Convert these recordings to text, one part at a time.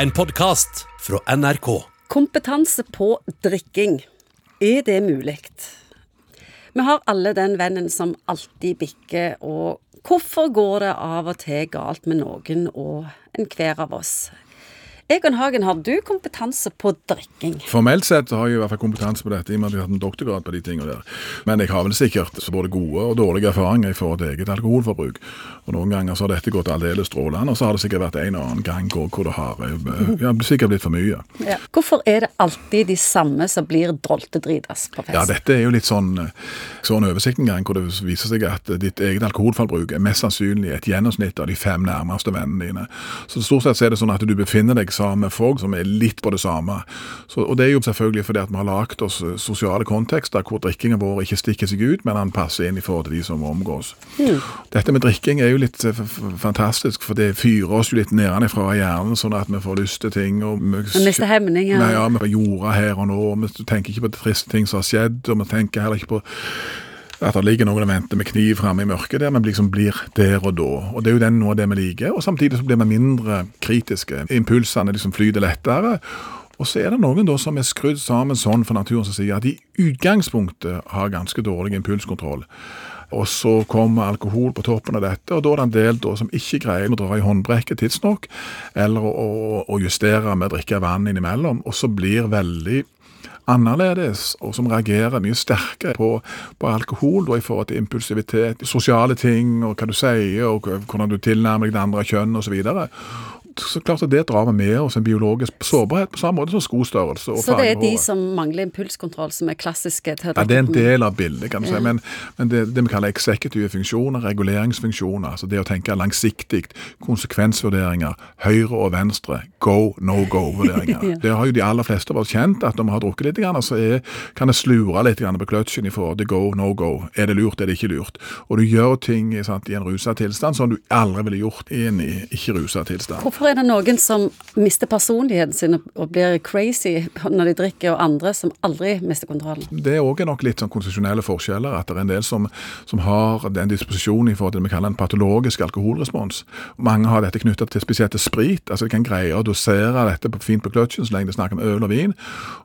En podkast fra NRK. Kompetanse på drikking. Er det mulig? Vi har alle den vennen som alltid bikker, og hvorfor går det av og til galt med noen og enhver av oss? Egon Hagen, har du kompetanse på drikking? Formelt sett har jeg i hvert fall kompetanse på dette, i og med at jeg har hatt en doktorgrad på de tingene der. Men jeg har vel sikkert både gode og dårlige erfaringer i forhold til eget alkoholforbruk. Og Noen ganger så har dette gått aldeles strålende, og så har det sikkert vært en og annen gang hvor, det har eh, ja, sikkert blitt for mye. Ja. Hvorfor er det alltid de samme som blir droltedritas på fest? Ja, dette er jo litt sånn, sånn oversikt en gang, hvor det viser seg at ditt eget alkoholforbruk er mest sannsynlig et gjennomsnitt av de fem nærmeste vennene dine. Så stort sett er det sånn at du befinner deg sammen med folk som er litt på det samme. Så, og Det er jo selvfølgelig fordi at vi har lagd oss sosiale kontekster hvor drikkingen vår ikke stikker seg ut, men han passer inn i forhold til de som omgås. Mm. Dette med drikking er jo litt eh, fantastisk, for det fyrer oss jo litt nedenfra i hjernen, sånn at vi får lyst til ting. og Vi mister hemninger. Ja, ja, vi jorda her og nå. Vi tenker ikke på triste ting som har skjedd, og vi tenker heller ikke på at det ligger noen og venter med kniv framme i mørket der, men liksom blir der og da. Og Det er jo den noe av det vi liker. Og samtidig så blir vi mindre kritiske. Impulsene liksom flyter lettere. Og så er det noen da som er skrudd sammen sånn for naturen som sier at de i utgangspunktet har ganske dårlig impulskontroll. Og så kommer alkohol på toppen av dette, og da er det en del da, som ikke greier å dra i håndbrekket tidsnok, eller å, å, justere med å drikke vann innimellom, og så blir veldig annerledes, og som reagerer mye sterkere på, på alkohol da, i forhold til impulsivitet, sosiale ting, og hva du sier, og hvordan du tilnærmer deg det andre kjønn osv så klart at det drar vi med oss en biologisk sårbarhet på samme måte som skostørrelse. så det er de som mangler impulskontroll som er klassiske til å Ja, det er en del av bildet, kan du ja. si. Men, men det, det, vi kaller eksekutive funksjoner, reguleringsfunksjoner, altså det å tenke langsiktig, konsekvensvurderinger, høyre og venstre, go, no go-vurderinger. ja. Det har jo de aller fleste av oss kjent, at når vi har drukket litt, så er, kan det slure litt på kløtsjen i forhold til go, no go. Er det lurt, er det ikke lurt? Og du gjør ting sant, i en rusa tilstand som du aldri ville gjort i en ikke rusa tilstand. Hvorfor er det noen som mister personligheten sin og blir crazy når de drikker, og andre som aldri mister kontrollen? Det er òg nok litt sånn konstitusjonelle forskjeller. At det er en del som, som har den disposisjonen i forhold til det vi kaller en patologisk alkoholrespons. Mange har dette knyttet til spesielt til sprit. altså De kan greie å dosere dette fint på kløtsjen så lenge det snakker om øl og vin.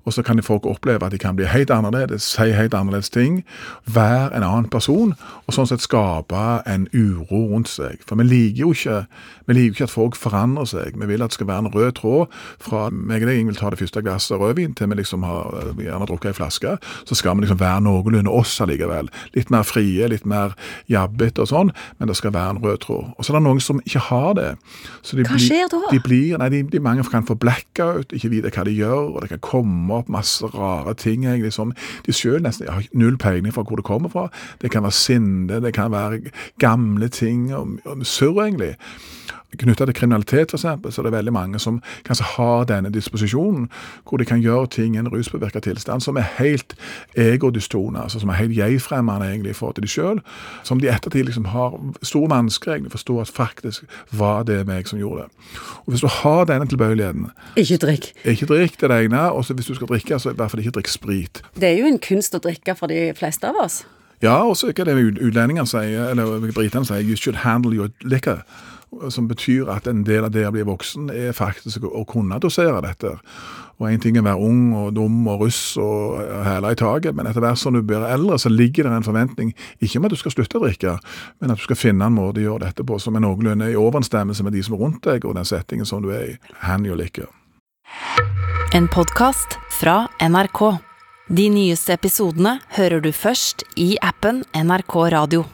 Og så kan folk oppleve at de kan bli helt annerledes, si helt annerledes ting, være en annen person, og sånn sett skape en uro rundt seg. For vi liker jo ikke, vi liker ikke at folk forandrer endrer seg. Vi vil at det skal være en rød tråd fra meg og deg vil ta det første glasset rødvin til vi liksom har eh, gjerne drukket ei flaske. Så skal vi liksom være noenlunde oss allikevel. Litt mer frie, litt mer jabbete og sånn, men det skal være en rød tråd. Og så er det noen som ikke har det. De hva skjer da? De blir, nei, de, de mange kan få blackout, ikke vite hva de gjør, og det kan komme opp masse rare ting. egentlig som De sjøl nesten har null peiling fra hvor det kommer fra. Det kan være sinne, det kan være gamle ting, og, og surr, egentlig knytta til kriminalitet, f.eks., så er det veldig mange som kanskje har denne disposisjonen, hvor de kan gjøre ting i en ruspåvirka tilstand som er helt egodystone, altså som er helt jeg-fremmende egentlig i forhold til de sjøl, som de ettertid liksom har store vansker egentlig forstå at faktisk var det meg som gjorde det. Og Hvis du har denne tilbøyeligheten Ikke drikk. Ikke drikk det ene, og hvis du skal drikke, så i hvert fall ikke drikk sprit. Det er jo en kunst å drikke for de fleste av oss. Ja, og så er det utlendingene sier, eller britene sier, you should handle your liquor som betyr at en del av det å bli voksen er faktisk å kunne dosere dette. Og Én ting er å være ung og dum og russ og hæla i taket, men etter hvert som du blir eldre, så ligger det en forventning ikke om at du skal slutte å drikke, men at du skal finne en måte å gjøre dette på som er noenlunde i overensstemmelse med de som er rundt deg, og den settingen som du er i. Hand your liker. En podkast fra NRK. De nyeste episodene hører du først i appen NRK Radio.